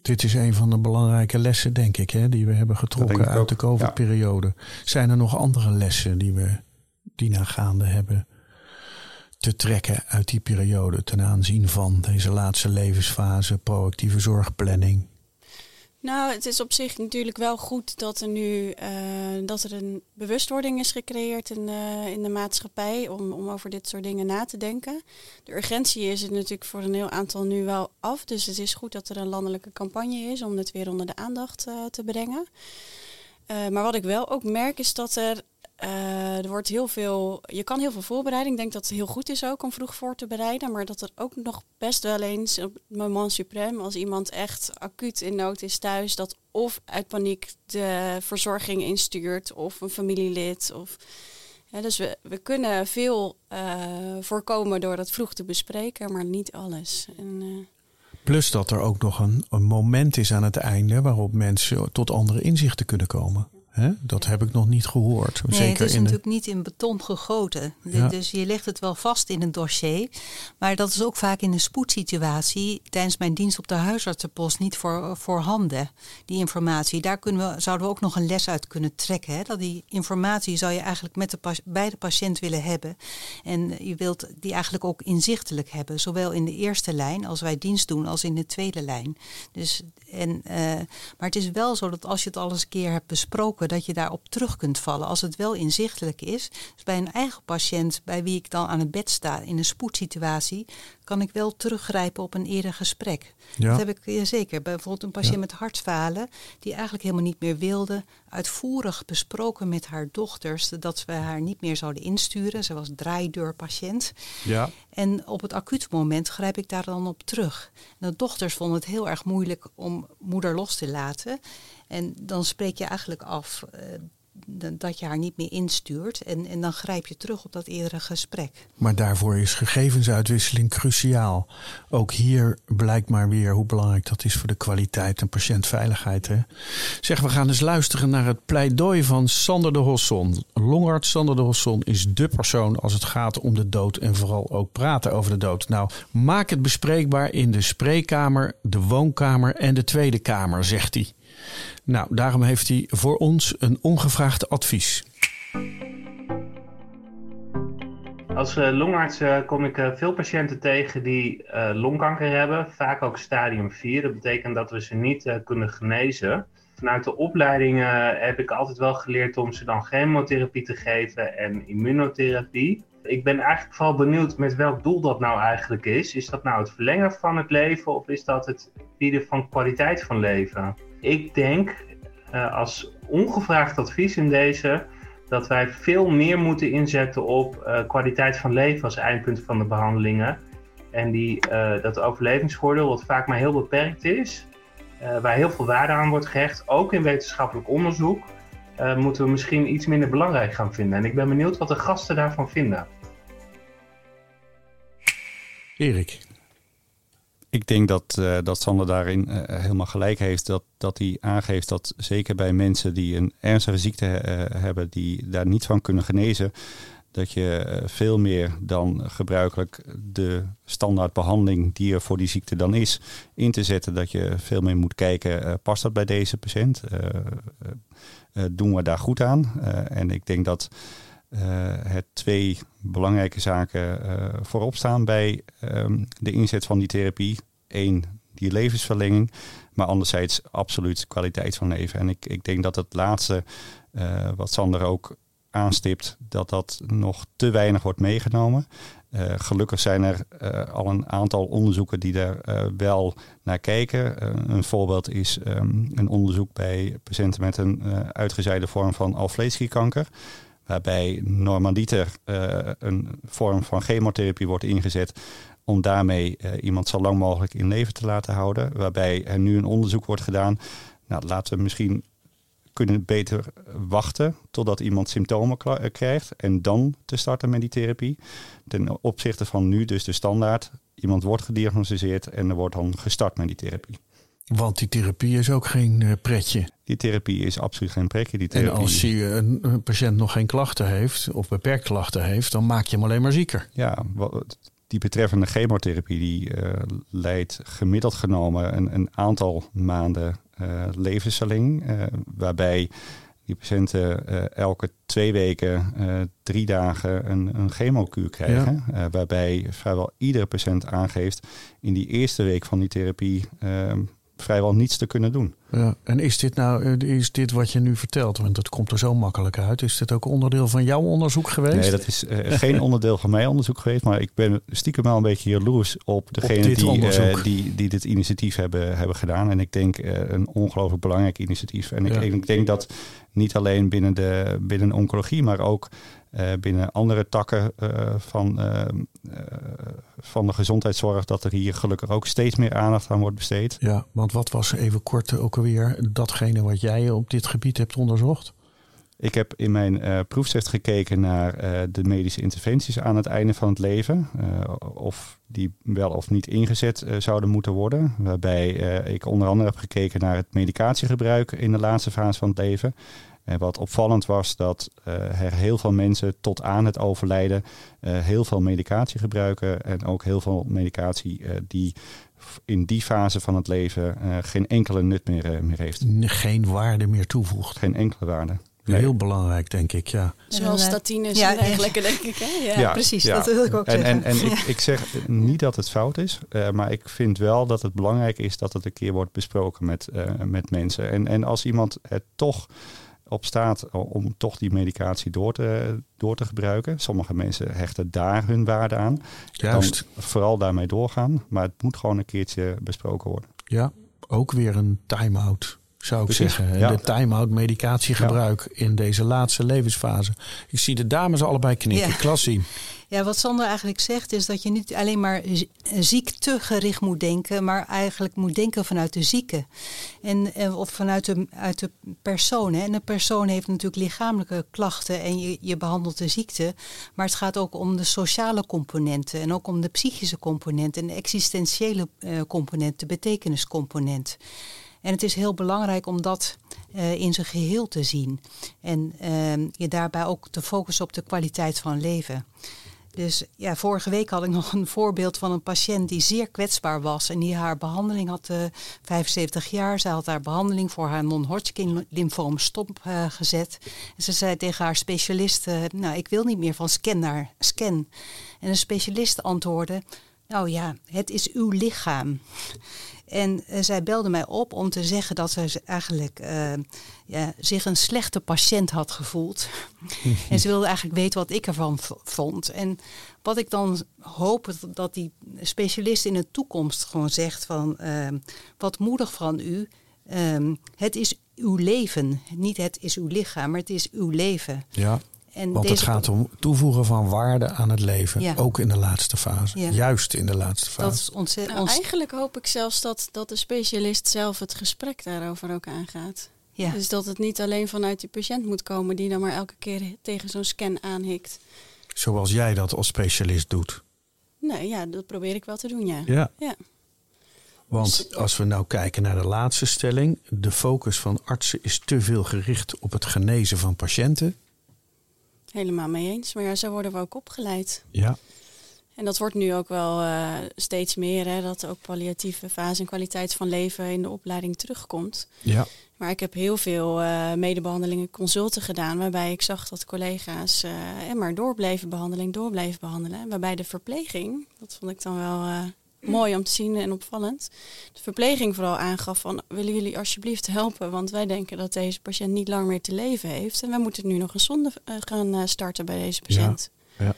Dit is een van de belangrijke lessen, denk ik, hè, die we hebben getrokken uit ook. de COVID-periode. Ja. Zijn er nog andere lessen die we dienaangaande hebben te trekken uit die periode ten aanzien van deze laatste levensfase, proactieve zorgplanning? Nou, het is op zich natuurlijk wel goed dat er nu uh, dat er een bewustwording is gecreëerd in de, in de maatschappij om, om over dit soort dingen na te denken. De urgentie is het natuurlijk voor een heel aantal nu wel af. Dus het is goed dat er een landelijke campagne is om het weer onder de aandacht uh, te brengen. Maar wat ik wel ook merk is dat er uh, er wordt heel veel, je kan heel veel voorbereiden. Ik denk dat het heel goed is ook om vroeg voor te bereiden. Maar dat er ook nog best wel eens op het moment suprem, als iemand echt acuut in nood is thuis, dat of uit paniek de verzorging instuurt of een familielid. Of, dus we, we kunnen veel uh, voorkomen door dat vroeg te bespreken, maar niet alles. En, uh, Plus dat er ook nog een, een moment is aan het einde waarop mensen tot andere inzichten kunnen komen. He? Dat heb ik nog niet gehoord. Nee, Zeker het is in natuurlijk de... niet in beton gegoten. Ja. Dus je legt het wel vast in een dossier. Maar dat is ook vaak in een spoedsituatie tijdens mijn dienst op de huisartsenpost niet voor, voorhanden. Die informatie. Daar kunnen we, zouden we ook nog een les uit kunnen trekken. Hè? Dat die informatie zou je eigenlijk met de bij de patiënt willen hebben. En je wilt die eigenlijk ook inzichtelijk hebben. Zowel in de eerste lijn als wij dienst doen als in de tweede lijn. Dus, en, uh, maar het is wel zo dat als je het al eens een keer hebt besproken dat je daarop terug kunt vallen als het wel inzichtelijk is. Dus bij een eigen patiënt bij wie ik dan aan het bed sta in een spoedsituatie, kan ik wel teruggrijpen op een eerder gesprek. Ja. Dat heb ik ja, zeker. Bijvoorbeeld een patiënt met hartfalen die eigenlijk helemaal niet meer wilde, uitvoerig besproken met haar dochters dat we haar niet meer zouden insturen. Ze was draaideurpatiënt. Ja. En op het acute moment grijp ik daar dan op terug. En de dochters vonden het heel erg moeilijk om moeder los te laten. En dan spreek je eigenlijk af uh, dat je haar niet meer instuurt. En, en dan grijp je terug op dat eerdere gesprek. Maar daarvoor is gegevensuitwisseling cruciaal. Ook hier blijkt maar weer hoe belangrijk dat is voor de kwaliteit en patiëntveiligheid. Hè? Zeg, we gaan eens luisteren naar het pleidooi van Sander de Hosson. Longarts Sander de Hosson is dé persoon als het gaat om de dood en vooral ook praten over de dood. Nou, maak het bespreekbaar in de spreekkamer, de woonkamer en de Tweede Kamer, zegt hij. Nou, daarom heeft hij voor ons een ongevraagd advies. Als uh, longarts uh, kom ik uh, veel patiënten tegen die longkanker hebben, vaak ook stadium 4. Dat betekent dat we ze niet kunnen genezen. Vanuit de opleiding heb ik altijd wel geleerd om ze dan chemotherapie te geven en immunotherapie. Ik ben eigenlijk vooral benieuwd met welk doel dat nou eigenlijk is. Is dat nou het verlengen van het leven of is dat het bieden van kwaliteit van leven? Ik denk uh, als ongevraagd advies in deze dat wij veel meer moeten inzetten op uh, kwaliteit van leven als eindpunt van de behandelingen. En die, uh, dat overlevingsvoordeel, wat vaak maar heel beperkt is, waar heel veel waarde aan wordt gehecht, ook in wetenschappelijk onderzoek, moeten we misschien iets minder belangrijk gaan vinden. En ik ben benieuwd wat de gasten daarvan vinden. Erik. Ik denk dat, uh, dat Sander daarin uh, helemaal gelijk heeft. Dat, dat hij aangeeft dat zeker bij mensen die een ernstige ziekte uh, hebben, die daar niet van kunnen genezen, dat je veel meer dan gebruikelijk de standaardbehandeling die er voor die ziekte dan is, in te zetten. Dat je veel meer moet kijken, past dat bij deze patiënt? doen we daar goed aan? en ik denk dat het twee belangrijke zaken uh, voorop staan bij um, de inzet van die therapie. Eén, die levensverlenging, maar anderzijds absoluut kwaliteit van leven. En ik, ik denk dat het laatste, uh, wat Sander ook aanstipt, dat dat nog te weinig wordt meegenomen. gelukkig zijn er al een aantal onderzoeken die daar wel naar kijken. een voorbeeld is um, een onderzoek bij patiënten met een uitgezaaide vorm van alvleesklierkanker waarbij normaaliter uh, een vorm van chemotherapie wordt ingezet om daarmee uh, iemand zo lang mogelijk in leven te laten houden. Waarbij er nu een onderzoek wordt gedaan. Nou, laten we misschien kunnen beter wachten totdat iemand symptomen krijgt en dan te starten met die therapie. Ten opzichte van nu dus de standaard. Iemand wordt gediagnosticeerd en er wordt dan gestart met die therapie. Want die therapie is ook geen uh, pretje. Die therapie is absoluut geen pretje. Die therapie... En als die, een, een, patiënt nog geen klachten heeft of beperkt klachten heeft, dan maak je hem alleen maar zieker. Ja, die betreffende chemotherapie die uh, leidt gemiddeld genomen een, een aantal maanden uh, levensverlenging. waarbij die patiënten elke twee weken, drie dagen een, een chemokuur krijgen. Ja. waarbij vrijwel iedere patiënt aangeeft in die eerste week van die therapie ehm, vrijwel niets te kunnen doen. Ja, en is dit nou is dit wat je nu vertelt? Want dat komt er zo makkelijk uit. Is dit ook onderdeel van jouw onderzoek geweest? Nee, dat is uh, geen onderdeel van mijn onderzoek geweest. Maar ik ben stiekem wel een beetje jaloers op degene op die, uh, die, die dit initiatief hebben, hebben gedaan. En ik denk uh, een ongelooflijk belangrijk initiatief. En ik, ja. ik denk dat niet alleen binnen de binnen oncologie, maar ook uh, binnen andere takken uh, van, uh, van de gezondheidszorg, dat er hier gelukkig ook steeds meer aandacht aan wordt besteed. Ja, want wat was even kort ook alweer datgene wat jij op dit gebied hebt onderzocht? Ik heb in mijn proefschrift gekeken naar de medische interventies aan het einde van het leven. Of die wel of niet ingezet zouden moeten worden. Waarbij ik onder andere heb gekeken naar het medicatiegebruik in de laatste fase van het leven. En wat opvallend was dat er heel veel mensen tot aan het overlijden heel veel medicatie gebruiken. En ook heel veel medicatie die in die fase van het leven geen enkele nut meer, meer heeft. Geen waarde meer toevoegt. Geen enkele waarde. Nee. Heel belangrijk, denk ik, ja. Zoals statines ja, en dergelijke, denk ik. Hè? Ja, ja precies, ja. dat wil ik ook en, zeggen. En, en ik, ik, zeg niet dat het fout is, uh, maar ik vind wel dat het belangrijk is dat het een keer wordt besproken met, uh, met mensen. En, en als iemand het toch op staat om toch die medicatie door te, door te gebruiken. Sommige mensen hechten daar hun waarde aan. Juist. Dan vooral daarmee doorgaan. Maar het moet gewoon een keertje besproken worden. Ja, ook weer een time-out zou ik Precies, zeggen. ja. De time-out medicatiegebruik in deze laatste levensfase. Ik zie de dames allebei knikken. Ja. Klassie. Ja, wat Sander eigenlijk zegt is dat je niet alleen maar ziektegericht moet denken, maar eigenlijk moet denken vanuit de zieke. En, eh, of vanuit de, uit de persoon. En een persoon heeft natuurlijk lichamelijke klachten en je, je behandelt de ziekte. Maar het gaat ook om de sociale componenten en ook om de psychische component en de existentiële eh, component, de betekeniscomponent. En het is heel belangrijk om dat eh, in zijn geheel te zien. En ehm, je daarbij ook te focussen op de kwaliteit van leven. Dus ja, vorige week had ik nog een voorbeeld van een patiënt die zeer kwetsbaar was. En die haar behandeling had, eh 75 jaar. Zij had haar behandeling voor haar non-Hodgkin lymfoom stopgezet. en ze zei tegen haar specialist, eh, nou ik wil niet meer van scan naar scan. En de specialist antwoordde, nou ja, het is uw lichaam. En eh, zij belde mij op om te zeggen dat ze eigenlijk eh, ja, zich een slechte patiënt had gevoeld. en ze wilde eigenlijk weten wat ik ervan vond. En wat ik dan hoop dat- die specialist in de toekomst gewoon zegt van eh, wat moedig van u. ehm, het is uw leven. Niet het is uw lichaam, maar het is uw leven. Ja, En want het gaat om toevoegen van waarde aan het leven. Ja. Ook in de laatste fase. Ja. Juist in de laatste fase. dat is ontzettend. Nou, eigenlijk hoop ik zelfs dat, dat de specialist zelf het gesprek daarover ook aangaat. ja. Dus dat het niet alleen vanuit die patiënt moet komen die dan maar elke keer tegen zo'n scan aanhikt. Zoals jij dat als specialist doet. Nee, ja, dat probeer ik wel te doen, ja. Ja. Ja. Want als we nou kijken naar de laatste stelling. De focus van artsen is te veel gericht op het genezen van patiënten. Helemaal mee eens. Maar ja, zo worden we ook opgeleid. Ja. En dat wordt nu ook wel eh, steeds meer, hè, dat ook palliatieve fase en kwaliteit van leven in de opleiding terugkomt. Ja. Maar ik heb heel veel eh medebehandelingen, consulten gedaan, waarbij ik zag dat collega's eh, en maar doorbleven behandeling, doorbleven behandelen. Waarbij de verpleging, dat vond ik dan wel eh, mooi om te zien en opvallend, de verpleging vooral aangaf van willen jullie alsjeblieft helpen, want wij denken dat deze patiënt niet lang meer te leven heeft en wij moeten nu nog een zonde eh, gaan eh, starten bij deze patiënt. ja.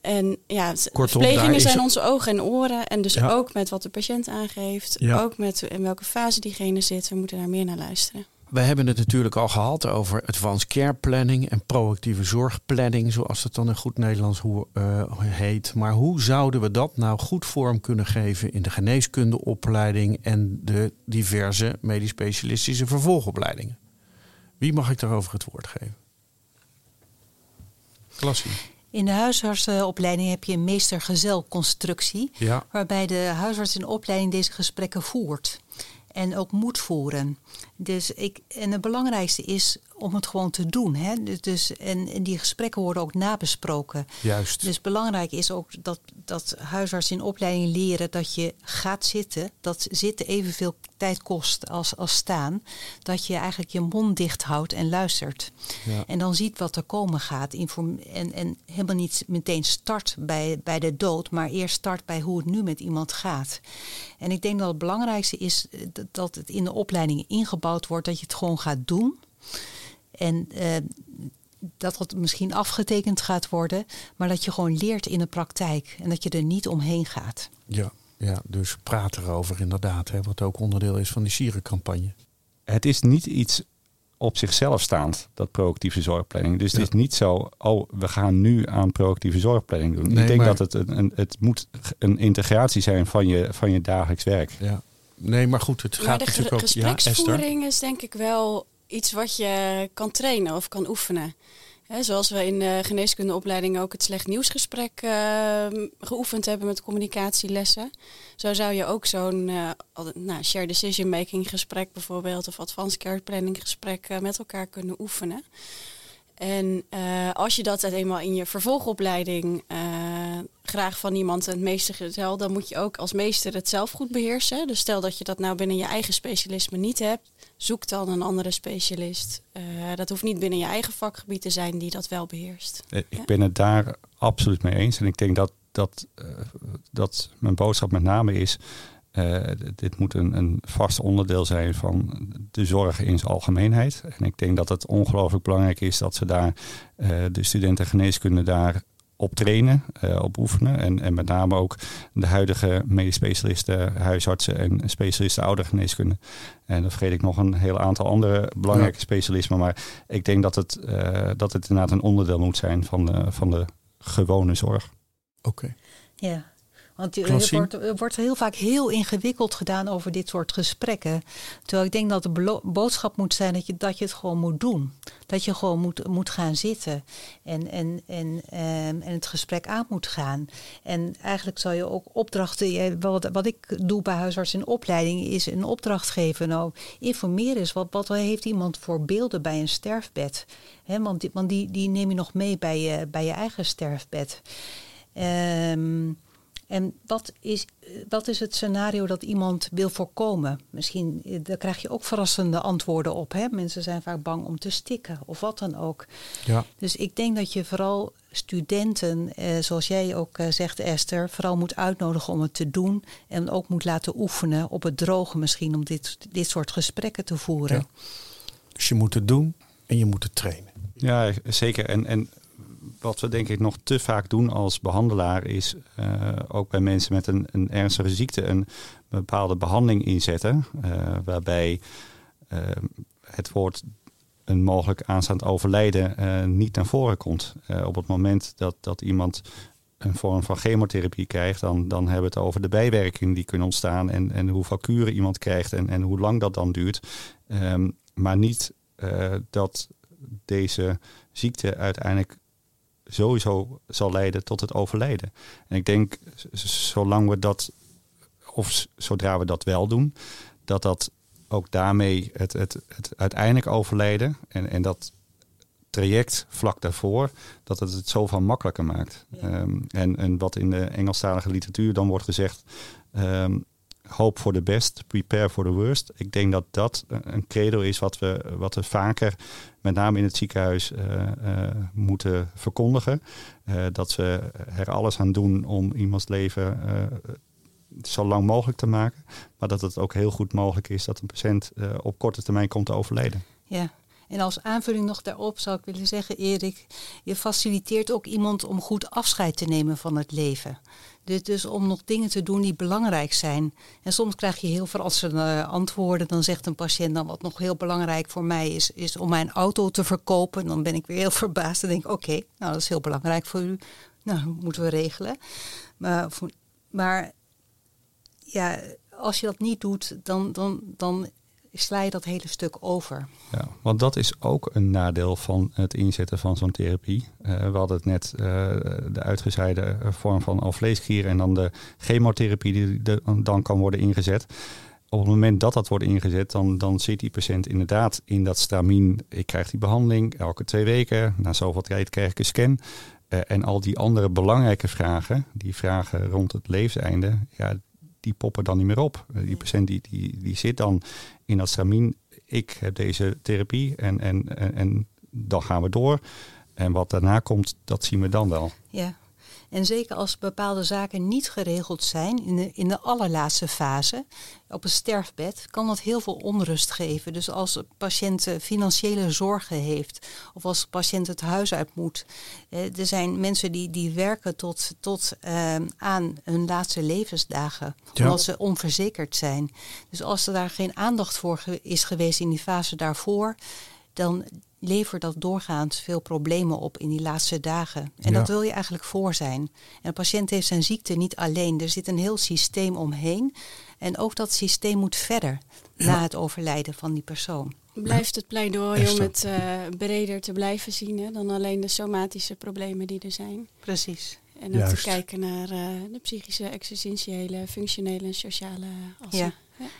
En ja, Kortom, verplegingen is- zijn onze ogen en oren. En dus Ja. ook met wat de patiënt aangeeft. Ook met in welke fase diegene zit. We moeten daar meer naar luisteren. We hebben het natuurlijk al gehad over advanced care planning en proactieve zorgplanning, zoals het dan in goed Nederlands hoe, eh, heet. Maar hoe zouden we dat nou goed vorm kunnen geven in de geneeskundeopleiding en de diverse medisch specialistische vervolgopleidingen? Wie mag ik daarover het woord geven? Klassie. In de huisartsenopleiding heb je een meester-gezel-constructie. Ja. waarbij de huisarts in opleiding deze gesprekken voert. En ook moet voeren. Dus ik, en het belangrijkste is om het gewoon te doen. Hè? Dus- Dus, en, en die gesprekken worden ook nabesproken. Juist. Dus belangrijk is ook dat, dat huisartsen in opleiding leren dat je gaat zitten. Dat zitten evenveel tijd kost als, als staan. Dat je eigenlijk je mond dicht houdt en luistert. Ja. En dan ziet wat er komen gaat. Inform en, en helemaal niet meteen start bij, bij de dood, maar eerst start bij hoe het nu met iemand gaat. En ik denk dat het belangrijkste is eh, dat- dat het in de opleiding ingebouwd wordt, dat je het gewoon gaat doen. En eh, dat het misschien afgetekend gaat worden, maar dat je gewoon leert in de praktijk en dat je er niet omheen gaat. Ja. ja, dus praat erover inderdaad. Hè, wat ook onderdeel is van die sierencampagne. Het is niet iets op zichzelf staand, dat proactieve zorgplanning. Dus Ja. het is niet zo, oh, we gaan nu aan proactieve zorgplanning doen. Nee, ik denk maar- dat het, een, een- het moet een integratie zijn van je, van je dagelijks werk. Ja. Nee, maar goed, het maar gaat natuurlijk ook... Ja, Esther? gespreksvoering is denk ik wel iets wat je kan trainen of kan oefenen. Zoals we in de geneeskundeopleiding ook het slecht nieuwsgesprek eh, geoefend hebben met communicatielessen. Zo zou je ook zo'n eh, al- nou, shared decision making gesprek bijvoorbeeld of advanced care planning gesprek eh, met elkaar kunnen oefenen. En eh, als je dat eenmaal in je vervolgopleiding eh, graag van iemand het meester gezel, dan moet je ook als meester het zelf goed beheersen. Dus stel dat je dat nou binnen je eigen specialisme niet hebt, zoek dan een andere specialist. Eh, dat hoeft niet binnen je eigen vakgebied te zijn die dat wel beheerst. Eh, Ja. Ik ben het daar absoluut mee eens. En ik denk dat, dat, dat mijn boodschap met name is, dit moet een, een vast onderdeel zijn van de zorg in zijn algemeenheid. En ik denk dat het ongelooflijk belangrijk is dat ze daar de studenten geneeskunde daar op trainen, uh, op oefenen. En, en met name ook de huidige medisch specialisten, huisartsen en specialisten oudergeneeskunde. En dan vergeet ik nog een heel aantal andere belangrijke specialismen. Maar ik denk dat het, uh, dat het inderdaad een onderdeel moet zijn van de, van de gewone zorg. Oké. Ja. Want er wordt, er wordt heel vaak heel ingewikkeld gedaan over dit soort gesprekken. Terwijl ik denk dat de boodschap moet zijn dat je, dat je het gewoon moet doen. Dat je gewoon moet, moet gaan zitten en, en, en, ehm, en het gesprek aan moet gaan. En eigenlijk zou je ook opdrachten. Wat, wat ik doe bij huisarts in opleiding is een opdracht geven. Nou, informeer eens. Wat, wat heeft iemand voor beelden bij een sterfbed? He, want die, want die, die neem je nog mee bij je, bij je eigen sterfbed. Um, en wat is, wat is het scenario dat iemand wil voorkomen? Misschien eh, daar krijg je ook verrassende antwoorden op. Hè? Mensen zijn vaak bang om te stikken of wat dan ook. Ja. Dus ik denk dat je vooral studenten, eh, zoals jij ook eh, zegt Esther, vooral moet uitnodigen om het te doen. En ook moet laten oefenen op het droge misschien om dit, dit soort gesprekken te voeren. Ja. Dus je moet het doen en je moet het trainen. Ja, zeker. En, en wat we denk ik nog te vaak doen als behandelaar is uh, ook bij mensen met een, een, ernstige ziekte een bepaalde behandeling inzetten. Uh, waarbij uh, het woord een mogelijk aanstaand overlijden niet naar voren komt. op het moment dat, dat iemand een vorm van chemotherapie krijgt, dan, dan hebben we het over de bijwerkingen die kunnen ontstaan en, en hoeveel kuren iemand krijgt en, en hoe lang dat dan duurt. Um, maar niet dat deze ziekte uiteindelijk sowieso zal leiden tot het overlijden. En ik denk, zolang we dat, of zodra we dat wel doen, dat dat ook daarmee het, het, het uiteindelijk overlijden en, en dat traject vlak daarvoor, dat het het zoveel makkelijker maakt. Ehm, en, en wat in de Engelstalige literatuur dan wordt gezegd, um, hope for the best, prepare for the worst. Ik denk dat dat een credo is wat we, wat we vaker, met name in het ziekenhuis, uh, uh, moeten verkondigen. Uh, dat we er alles aan doen om iemands leven zo lang mogelijk te maken. Maar dat het ook heel goed mogelijk is dat een patiënt op korte termijn komt te overlijden. Ja, en als aanvulling nog daarop zou ik willen zeggen, Erik, je faciliteert ook iemand om goed afscheid te nemen van het leven. Dus, dus om nog dingen te doen die belangrijk zijn. En soms krijg je heel verrassende antwoorden. Dan zegt een patiënt dan wat nog heel belangrijk voor mij is, is om mijn auto te verkopen. Dan ben ik weer heel verbaasd en denk oké, nou dat is heel belangrijk voor u. Nou, moeten we regelen. Maar, maar ja, als je dat niet doet, dan, dan, dan sla je dat hele stuk over. Ja, want dat is ook een nadeel van het inzetten van zo'n therapie. Uh, we hadden het net uh, de uitgezaaide vorm van alvleesklier en dan de chemotherapie die dan kan worden ingezet. Op het moment dat dat wordt ingezet, dan, dan zit die patiënt inderdaad in dat stramien. Ik krijg die behandeling elke twee weken. Na zoveel tijd krijg ik een scan. Uh, en al die andere belangrijke vragen, die vragen rond het levenseinde, ja, die poppen dan niet meer op. Die patiënt die, die, die zit dan in dat stramien. Ik heb deze therapie en, en, en, en dan gaan we door. En wat daarna komt, dat zien we dan wel. Ja, en zeker als bepaalde zaken niet geregeld zijn in de, in de allerlaatste fase, op een sterfbed, kan dat heel veel onrust geven. Dus als de patiënt financiële zorgen heeft of als de patiënt het huis uit moet. Eh, er zijn mensen die, die werken tot, tot uh, aan hun laatste levensdagen, omdat ze onverzekerd zijn. Dus als er daar geen aandacht voor is geweest in die fase daarvoor, dan levert dat doorgaans veel problemen op in die laatste dagen. En dat wil je eigenlijk voor zijn. En de patiënt heeft zijn ziekte niet alleen. Er zit een heel systeem omheen. En ook dat systeem moet verder na het overlijden van die persoon. Blijft het pleidooi om het uh, breder te blijven zien hè, dan alleen de somatische problemen die er zijn. Precies. En ook te kijken naar uh, de psychische, existentiële, functionele en sociale assen. Ja.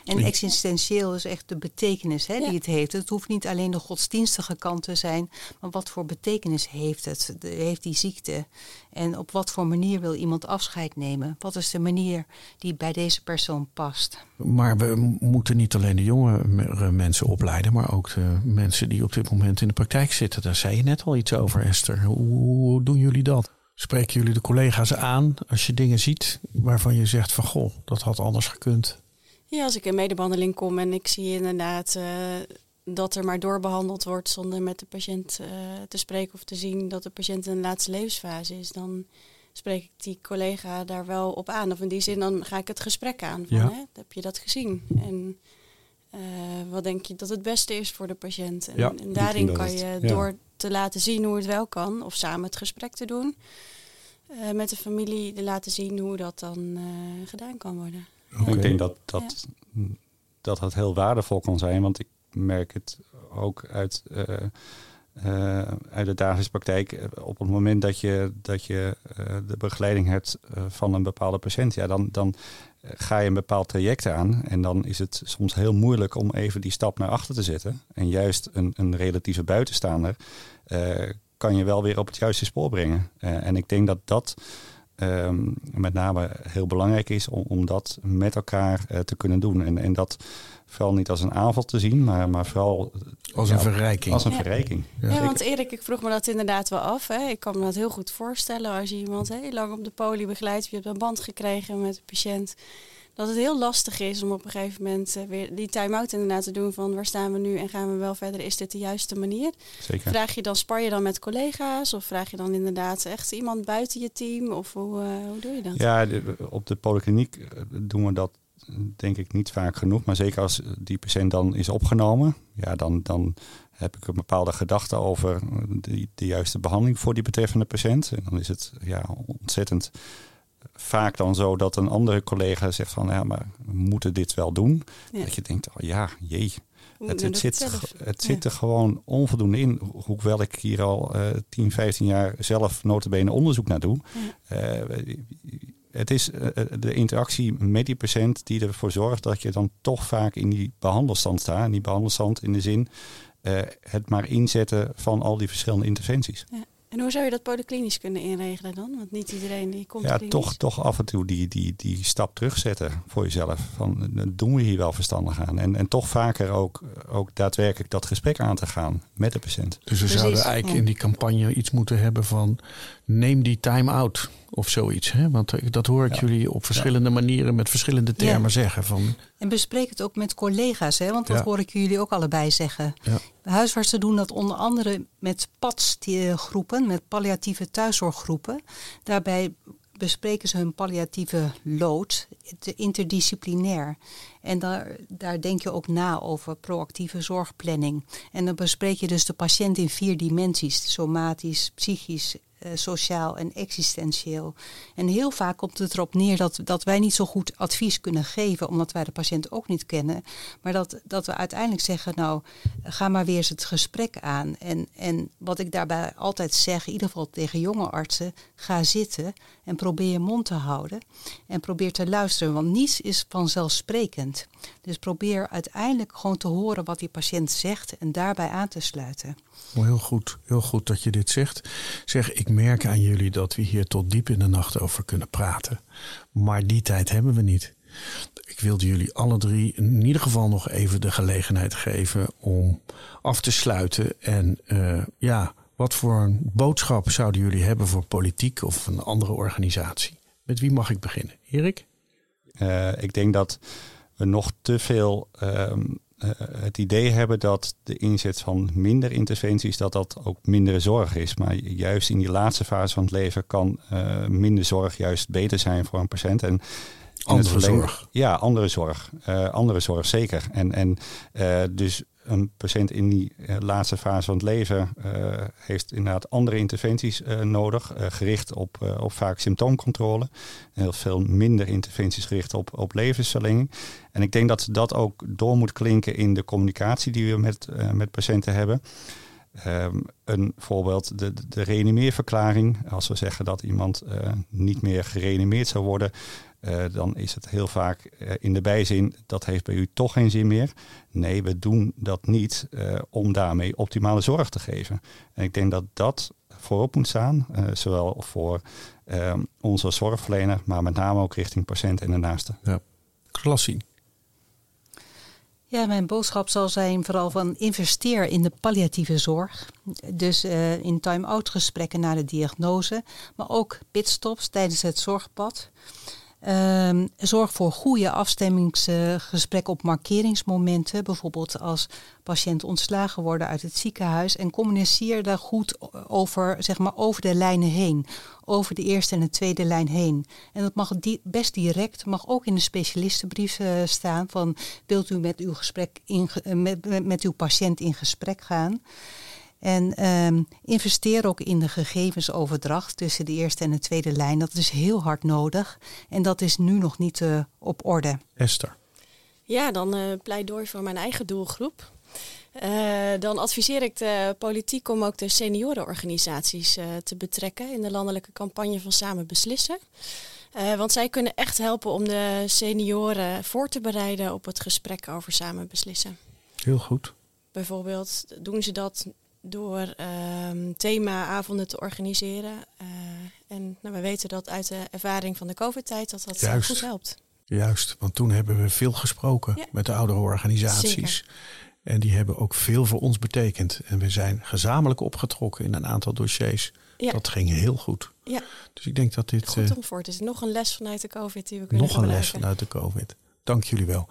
En existentieel is echt de betekenis hè, die het heeft. Het hoeft niet alleen de godsdienstige kant te zijn, maar wat voor betekenis heeft het? heeft die ziekte? En op wat voor manier wil iemand afscheid nemen? Wat is de manier die bij deze persoon past? Maar we moeten niet alleen de jonge mensen opleiden, maar ook de mensen die op dit moment in de praktijk zitten. Daar zei je net al iets over, Esther. Hoe doen jullie dat? Spreken jullie de collega's aan als je dingen ziet waarvan je zegt van goh, dat had anders gekund? Ja, als ik in medebehandeling kom en ik zie inderdaad uh, dat er maar doorbehandeld wordt zonder met de patiënt uh, te spreken of te zien dat de patiënt in de laatste levensfase is, dan spreek ik die collega daar wel op aan. Of in die zin, dan ga ik het gesprek aan. Van, Ja. hè, heb je dat gezien? En eh, wat denk je dat het beste is voor de patiënt? En, Ja, en daarin kan het- je ja. door te laten zien hoe het wel kan, of samen het gesprek te doen, eh, met de familie te laten zien hoe dat dan eh, gedaan kan worden. Ik denk dat dat, dat dat heel waardevol kan zijn, want ik merk het ook uit, eh, eh, uit de dagelijkse praktijk. Op het moment dat je, dat je eh, de begeleiding hebt van een bepaalde patiënt, ja, dan, dan ga je een bepaald traject aan. En dan is het soms heel moeilijk om even die stap naar achter te zetten. En juist een, een relatieve buitenstaander kan je wel weer op het juiste spoor brengen. En ik denk dat dat ehm, met name heel belangrijk is om, om dat met elkaar eh, te kunnen doen. En, en dat vooral niet als een aanval te zien, maar, maar vooral Als een ja, verrijking. als een Ja. verrijking. Ja. Ja, want Erik, ik vroeg me dat inderdaad wel af. Hè. Ik kan me dat heel goed voorstellen als je iemand heel lang op de poli begeleidt. Je hebt een band gekregen met de patiënt. Dat het heel lastig is om op een gegeven moment eh, weer die time-out inderdaad te doen van waar staan we nu en gaan we wel verder. Is dit de juiste manier? Zeker. Vraag je dan, spar je dan met collega's of vraag je dan inderdaad echt iemand buiten je team? Of hoe, eh, hoe doe je dat? Ja, op de polykliniek eh, doen we dat denk ik niet vaak genoeg. Maar zeker als die patiënt dan is opgenomen, ja, dan, dan heb ik een bepaalde gedachte over de, de juiste behandeling voor die betreffende patiënt. En dan is het ja, ontzettend vaak dan zo dat een andere collega zegt van ja, maar we moeten dit wel doen. Ja. Dat je denkt, oh ja, jee, het, zit, zelf? het zit er gewoon onvoldoende in. Ho- Hoewel ik hier al eh 10, 15 jaar zelf notabene onderzoek naar doe. Eh, het is eh, de interactie met die patiënt die ervoor zorgt dat je dan toch vaak in die behandelstand staat. En die behandelstand in de zin eh, het maar inzetten van al die verschillende interventies. En hoe zou je dat polyklinisch kunnen inregelen dan? Want niet iedereen die komt Ja, klinisch. toch, toch af en toe die, die, die stap terugzetten voor jezelf. Van, doen we hier wel verstandig aan? En, en toch vaker ook, ook daadwerkelijk dat gesprek aan te gaan met de patiënt. Dus we Precies, zouden eigenlijk ja. in die campagne iets moeten hebben van neem die time out of zoiets. Hè? Want eh, dat hoor ik Ja. jullie op verschillende manieren met verschillende termen Ja. zeggen. Van, En bespreek het ook met collega's, hè? want dat hoor ik jullie ook allebei zeggen. Huisartsen doen dat onder andere met PATS-groepen, met palliatieve thuiszorggroepen. Daarbij bespreken ze hun palliatieve lood te- interdisciplinair. En daar, daar denk je ook na over proactieve zorgplanning. En dan bespreek je dus de patiënt in vier dimensies: somatisch, psychisch, eh, sociaal en existentieel. En heel vaak komt het erop neer dat, dat wij niet zo goed advies kunnen geven, omdat wij de patiënt ook niet kennen. Maar dat, dat we uiteindelijk zeggen, nou, ga maar weer eens het gesprek aan. En, en wat ik daarbij altijd zeg, in ieder geval tegen jonge artsen, ga zitten en probeer je mond te houden. En probeer te luisteren, want niets is vanzelfsprekend. Dus probeer uiteindelijk gewoon te horen wat die patiënt zegt en daarbij aan te sluiten. heel goed, heel goed dat je dit zegt. Zeg, ik merk aan jullie dat we hier tot diep in de nacht over kunnen praten. Maar die tijd hebben we niet. Ik wilde jullie alle drie in ieder geval nog even de gelegenheid geven om af te sluiten. En eh, ja, wat voor een boodschap zouden jullie hebben voor politiek of een andere organisatie? Met wie mag ik beginnen? Erik? Eh, ik denk dat we nog te veel ehm, eh, het idee hebben dat de inzet van minder interventies, dat dat ook mindere zorg is. Maar juist in die laatste fase van het leven kan eh, minder zorg juist beter zijn voor een patiënt. En Andere zorg. Ja, andere zorg. Eh, andere zorg, zeker. En, en dus een patiënt in die eh, laatste fase van het leven eh, heeft inderdaad andere interventies eh, nodig, gericht op, op vaak symptoomcontrole. Heel veel minder interventies gericht op, op levensverlenging. En ik denk dat dat ook door moet klinken in de communicatie die we met, met patiënten hebben. Ehm, een voorbeeld, de, de reanimeerverklaring. Als we zeggen dat iemand niet meer gereanimeerd zou worden, eh, dan is het heel vaak eh, in de bijzin, dat heeft bij u toch geen zin meer. Nee, we doen dat niet eh, om daarmee optimale zorg te geven. En ik denk dat dat voorop moet staan, eh, zowel voor ehm, onze zorgverlener, maar met name ook richting patiënt en de naaste. Klassie. Ja, mijn boodschap zal zijn vooral van investeer in de palliatieve zorg. Dus eh, in time-out gesprekken na de diagnose, maar ook pitstops tijdens het zorgpad. Ehm, zorg voor goede afstemmingsgesprekken op markeringsmomenten. Bijvoorbeeld als patiënten ontslagen worden uit het ziekenhuis. En communiceer daar goed over, zeg maar, over de lijnen heen. Over de eerste en de tweede lijn heen. En dat mag best direct, mag ook in de specialistenbrief uh, staan. Van wilt u met uw, gesprek in, met, met uw patiënt in gesprek gaan? En um, investeer ook in de gegevensoverdracht tussen de eerste en de tweede lijn. Dat is heel hard nodig. En dat is nu nog niet uh, op orde. Esther. Ja, dan uh, pleidooi voor mijn eigen doelgroep. Uh, dan adviseer ik de politiek om ook de seniorenorganisaties te betrekken in de landelijke campagne van Samen Beslissen. want zij kunnen echt helpen om de senioren voor te bereiden op het gesprek over samen beslissen. Heel goed. Bijvoorbeeld doen ze dat door um, themaavonden te organiseren. Uh, en nou, we weten dat uit de ervaring van de COVID-tijd dat dat Juist. goed helpt. Juist, want toen hebben we veel gesproken ja. met de oudere organisaties. Zeker. En die hebben ook veel voor ons betekend. En we zijn gezamenlijk opgetrokken in een aantal dossiers. Ja. Dat ging heel goed. Ja. Dus ik denk dat dit. Goed om voor. Het is nog een les vanuit de COVID die we kunnen Nog een les vanuit de COVID. Dank jullie wel.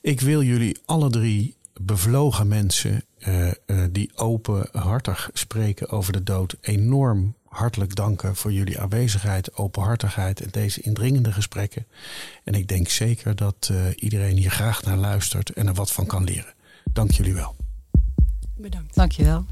Ik wil jullie alle drie bevlogen mensen uh, uh, die openhartig spreken over de dood enorm hartelijk danken voor jullie aanwezigheid, openhartigheid en deze indringende gesprekken. En ik denk zeker dat uh, iedereen hier graag naar luistert en er wat van kan leren. Dank jullie wel. Bedankt. Dank je wel.